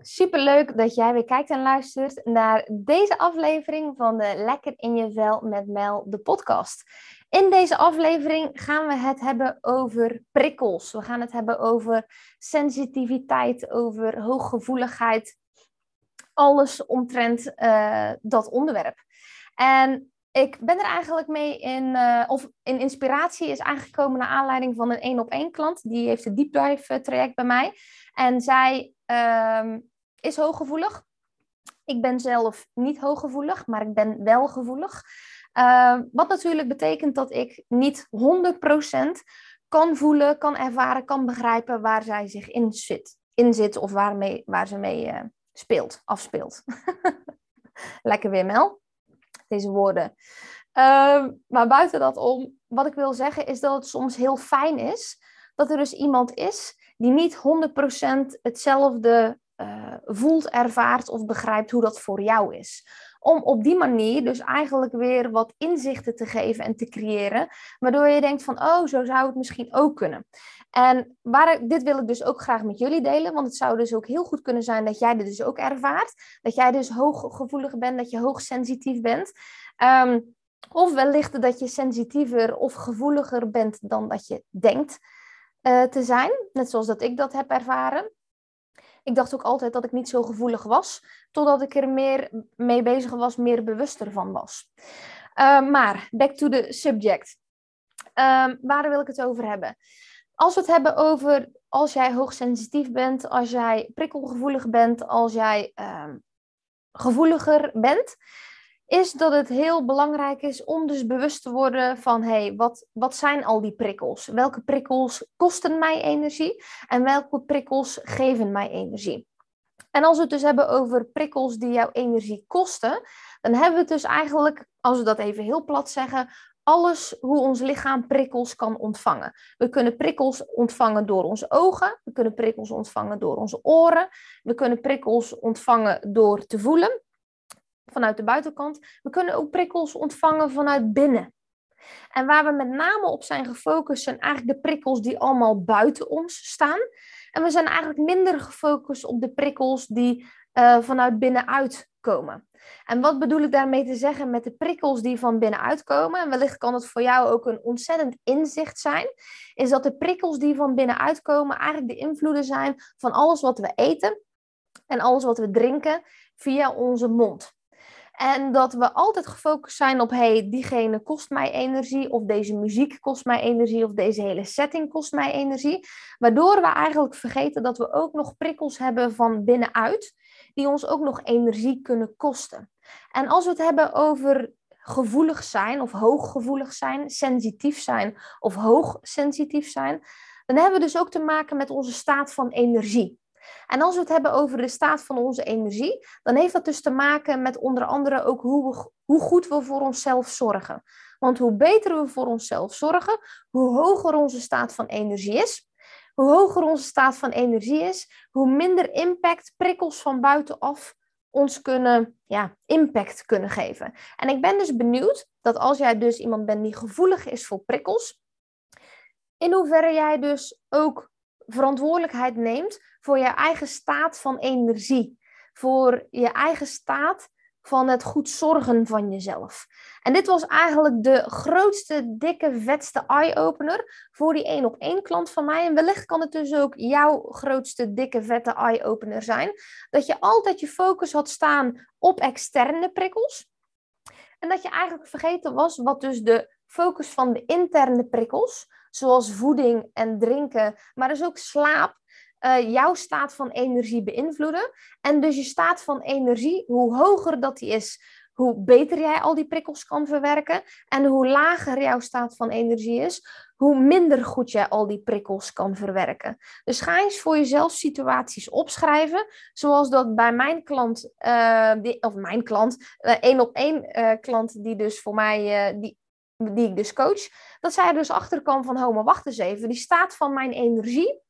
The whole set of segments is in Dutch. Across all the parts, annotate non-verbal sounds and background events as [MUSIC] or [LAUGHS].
Super leuk dat jij weer kijkt en luistert naar deze aflevering van de Lekker in je vel met Mel, de podcast. In deze aflevering gaan we het hebben over prikkels. We gaan het hebben over sensitiviteit, over hooggevoeligheid. Alles omtrent uh, dat onderwerp. En ik ben er eigenlijk mee in, uh, of in inspiratie is aangekomen naar aanleiding van een één op één klant. Die heeft een deep dive traject bij mij. En zij um, is hooggevoelig. Ik ben zelf niet hooggevoelig, maar ik ben wel gevoelig. Uh, wat natuurlijk betekent dat ik niet 100% kan voelen, kan ervaren, kan begrijpen waar zij zich in zit, in zit of waarmee, waar ze mee uh, speelt, afspeelt. [LAUGHS] Lekker weer, Mel. Deze woorden. Uh, maar buiten dat om, wat ik wil zeggen is dat het soms heel fijn is dat er dus iemand is die niet 100% hetzelfde uh, voelt, ervaart of begrijpt hoe dat voor jou is. Om op die manier dus eigenlijk weer wat inzichten te geven en te creëren, waardoor je denkt van, oh, zo zou het misschien ook kunnen. En waar, dit wil ik dus ook graag met jullie delen, want het zou dus ook heel goed kunnen zijn dat jij dit dus ook ervaart. Dat jij dus hooggevoelig bent, dat je hoogsensitief bent. Um, of wellicht dat je sensitiever of gevoeliger bent dan dat je denkt uh, te zijn. Net zoals dat ik dat heb ervaren. Ik dacht ook altijd dat ik niet zo gevoelig was, totdat ik er meer mee bezig was, meer bewuster van was. Uh, maar, back to the subject. Uh, waar wil ik het over hebben? Als we het hebben over als jij hoogsensitief bent, als jij prikkelgevoelig bent, als jij uh, gevoeliger bent, is dat het heel belangrijk is om dus bewust te worden van hé, hey, wat, wat zijn al die prikkels? Welke prikkels kosten mij energie en welke prikkels geven mij energie? En als we het dus hebben over prikkels die jouw energie kosten, dan hebben we het dus eigenlijk, als we dat even heel plat zeggen, alles hoe ons lichaam prikkels kan ontvangen. We kunnen prikkels ontvangen door onze ogen, we kunnen prikkels ontvangen door onze oren, we kunnen prikkels ontvangen door te voelen vanuit de buitenkant. We kunnen ook prikkels ontvangen vanuit binnen. En waar we met name op zijn gefocust zijn eigenlijk de prikkels die allemaal buiten ons staan. En we zijn eigenlijk minder gefocust op de prikkels die uh, vanuit binnenuit komen. En wat bedoel ik daarmee te zeggen met de prikkels die van binnenuit komen? En wellicht kan het voor jou ook een ontzettend inzicht zijn. Is dat de prikkels die van binnenuit komen eigenlijk de invloeden zijn van alles wat we eten en alles wat we drinken via onze mond. En dat we altijd gefocust zijn op, hey, diegene kost mij energie, of deze muziek kost mij energie, of deze hele setting kost mij energie. Waardoor we eigenlijk vergeten dat we ook nog prikkels hebben van binnenuit, die ons ook nog energie kunnen kosten. En als we het hebben over gevoelig zijn of hooggevoelig zijn, sensitief zijn of hoogsensitief zijn, dan hebben we dus ook te maken met onze staat van energie. En als we het hebben over de staat van onze energie, dan heeft dat dus te maken met onder andere ook hoe, we, hoe goed we voor onszelf zorgen. Want hoe beter we voor onszelf zorgen, hoe hoger onze staat van energie is. Hoe hoger onze staat van energie is, hoe minder impact prikkels van buitenaf ons kunnen, ja, impact kunnen geven. En ik ben dus benieuwd dat als jij dus iemand bent die gevoelig is voor prikkels, in hoeverre jij dus ook verantwoordelijkheid neemt voor je eigen staat van energie. Voor je eigen staat van het goed zorgen van jezelf. En dit was eigenlijk de grootste, dikke, vetste eye-opener voor die één op één klant van mij. En wellicht kan het dus ook jouw grootste, dikke, vette eye-opener zijn. Dat je altijd je focus had staan op externe prikkels. En dat je eigenlijk vergeten was wat dus de focus van de interne prikkels, zoals voeding en drinken, maar dus ook slaap, uh, jouw staat van energie beïnvloeden. En dus je staat van energie, hoe hoger dat die is, hoe beter jij al die prikkels kan verwerken. En hoe lager jouw staat van energie is, hoe minder goed jij al die prikkels kan verwerken. Dus ga eens voor jezelf situaties opschrijven, zoals dat bij mijn klant, die, of mijn klant, uh, één op één klant die dus voor mij, die, die ik dus coach, dat zij er dus achter kan van, oh, maar wacht eens even, die staat van mijn energie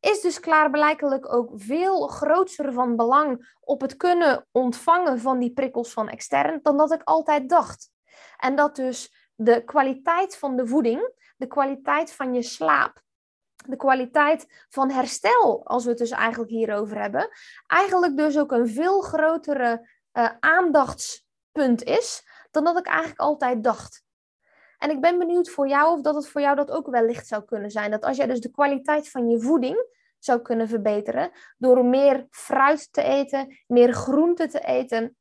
is dus klaarblijkelijk ook veel groter van belang op het kunnen ontvangen van die prikkels van extern dan dat ik altijd dacht. En dat dus de kwaliteit van de voeding, de kwaliteit van je slaap, de kwaliteit van herstel, als we het dus eigenlijk hierover hebben, eigenlijk dus ook een veel grotere uh, aandachtspunt is dan dat ik eigenlijk altijd dacht. En ik ben benieuwd voor jou of dat het voor jou dat ook wellicht zou kunnen zijn. Dat als jij dus de kwaliteit van je voeding zou kunnen verbeteren door meer fruit te eten, meer groente te eten,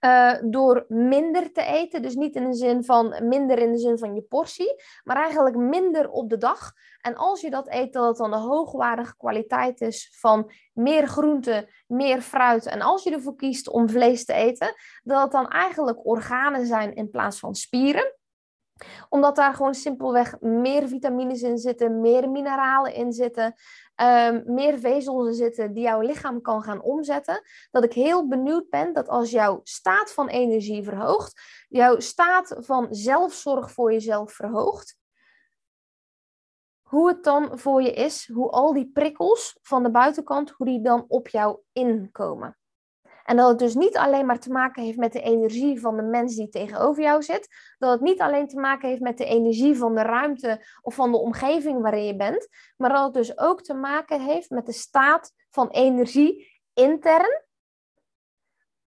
uh, door minder te eten. Dus niet in de zin van minder in de zin van je portie, maar eigenlijk minder op de dag. En als je dat eet, dat het dan de hoogwaardige kwaliteit is van meer groente, meer fruit. En als je ervoor kiest om vlees te eten, dat het dan eigenlijk organen zijn in plaats van spieren omdat daar gewoon simpelweg meer vitamines in zitten, meer mineralen in zitten, um, meer vezels in zitten die jouw lichaam kan gaan omzetten. Dat ik heel benieuwd ben dat als jouw staat van energie verhoogt, jouw staat van zelfzorg voor jezelf verhoogt, hoe het dan voor je is, hoe al die prikkels van de buitenkant, hoe die dan op jou inkomen. En dat het dus niet alleen maar te maken heeft met de energie van de mens die tegenover jou zit. Dat het niet alleen te maken heeft met de energie van de ruimte of van de omgeving waarin je bent. Maar dat het dus ook te maken heeft met de staat van energie intern.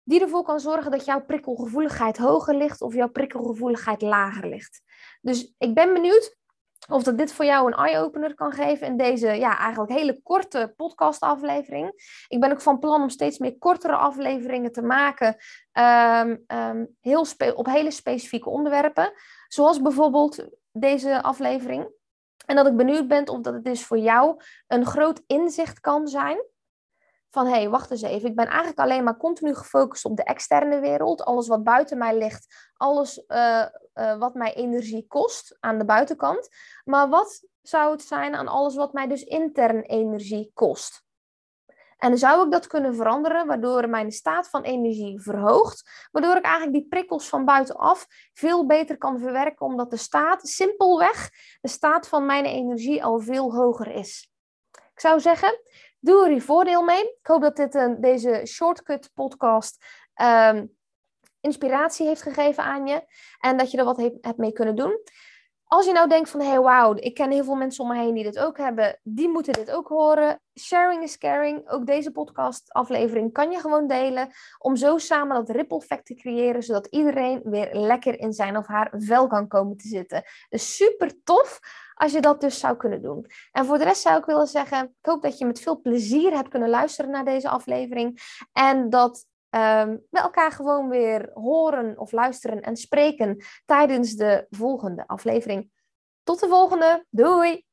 Die ervoor kan zorgen dat jouw prikkelgevoeligheid hoger ligt of jouw prikkelgevoeligheid lager ligt. Dus ik ben benieuwd of dat dit voor jou een eye-opener kan geven in deze ja, eigenlijk hele korte podcastaflevering. Ik ben ook van plan om steeds meer kortere afleveringen te maken. Um, um, heel op hele specifieke onderwerpen. Zoals bijvoorbeeld deze aflevering. En dat ik benieuwd ben of dat het dus voor jou een groot inzicht kan zijn van hé, hey, wacht eens even, ik ben eigenlijk alleen maar continu gefocust op de externe wereld, alles wat buiten mij ligt, alles uh, uh, wat mij energie kost aan de buitenkant. Maar wat zou het zijn aan alles wat mij dus intern energie kost? En zou ik dat kunnen veranderen, waardoor mijn staat van energie verhoogt, waardoor ik eigenlijk die prikkels van buitenaf veel beter kan verwerken, omdat de staat simpelweg, de staat van mijn energie al veel hoger is. Ik zou zeggen, Doe er je voordeel mee. Ik hoop dat dit, een, deze shortcut podcast ehm, inspiratie heeft gegeven aan je. En dat je er wat hebt mee kunnen doen. Als je nou denkt van, hey, wauw, ik ken heel veel mensen om me heen die dit ook hebben. Die moeten dit ook horen. Sharing is caring. Ook deze podcast aflevering kan je gewoon delen. Om zo samen dat ripple effect te creëren. Zodat iedereen weer lekker in zijn of haar vel kan komen te zitten. Dus super tof als je dat dus zou kunnen doen. En voor de rest zou ik willen zeggen, ik hoop dat je met veel plezier hebt kunnen luisteren naar deze aflevering. En dat um, we elkaar gewoon weer horen of luisteren en spreken tijdens de volgende aflevering. Tot de volgende. Doei!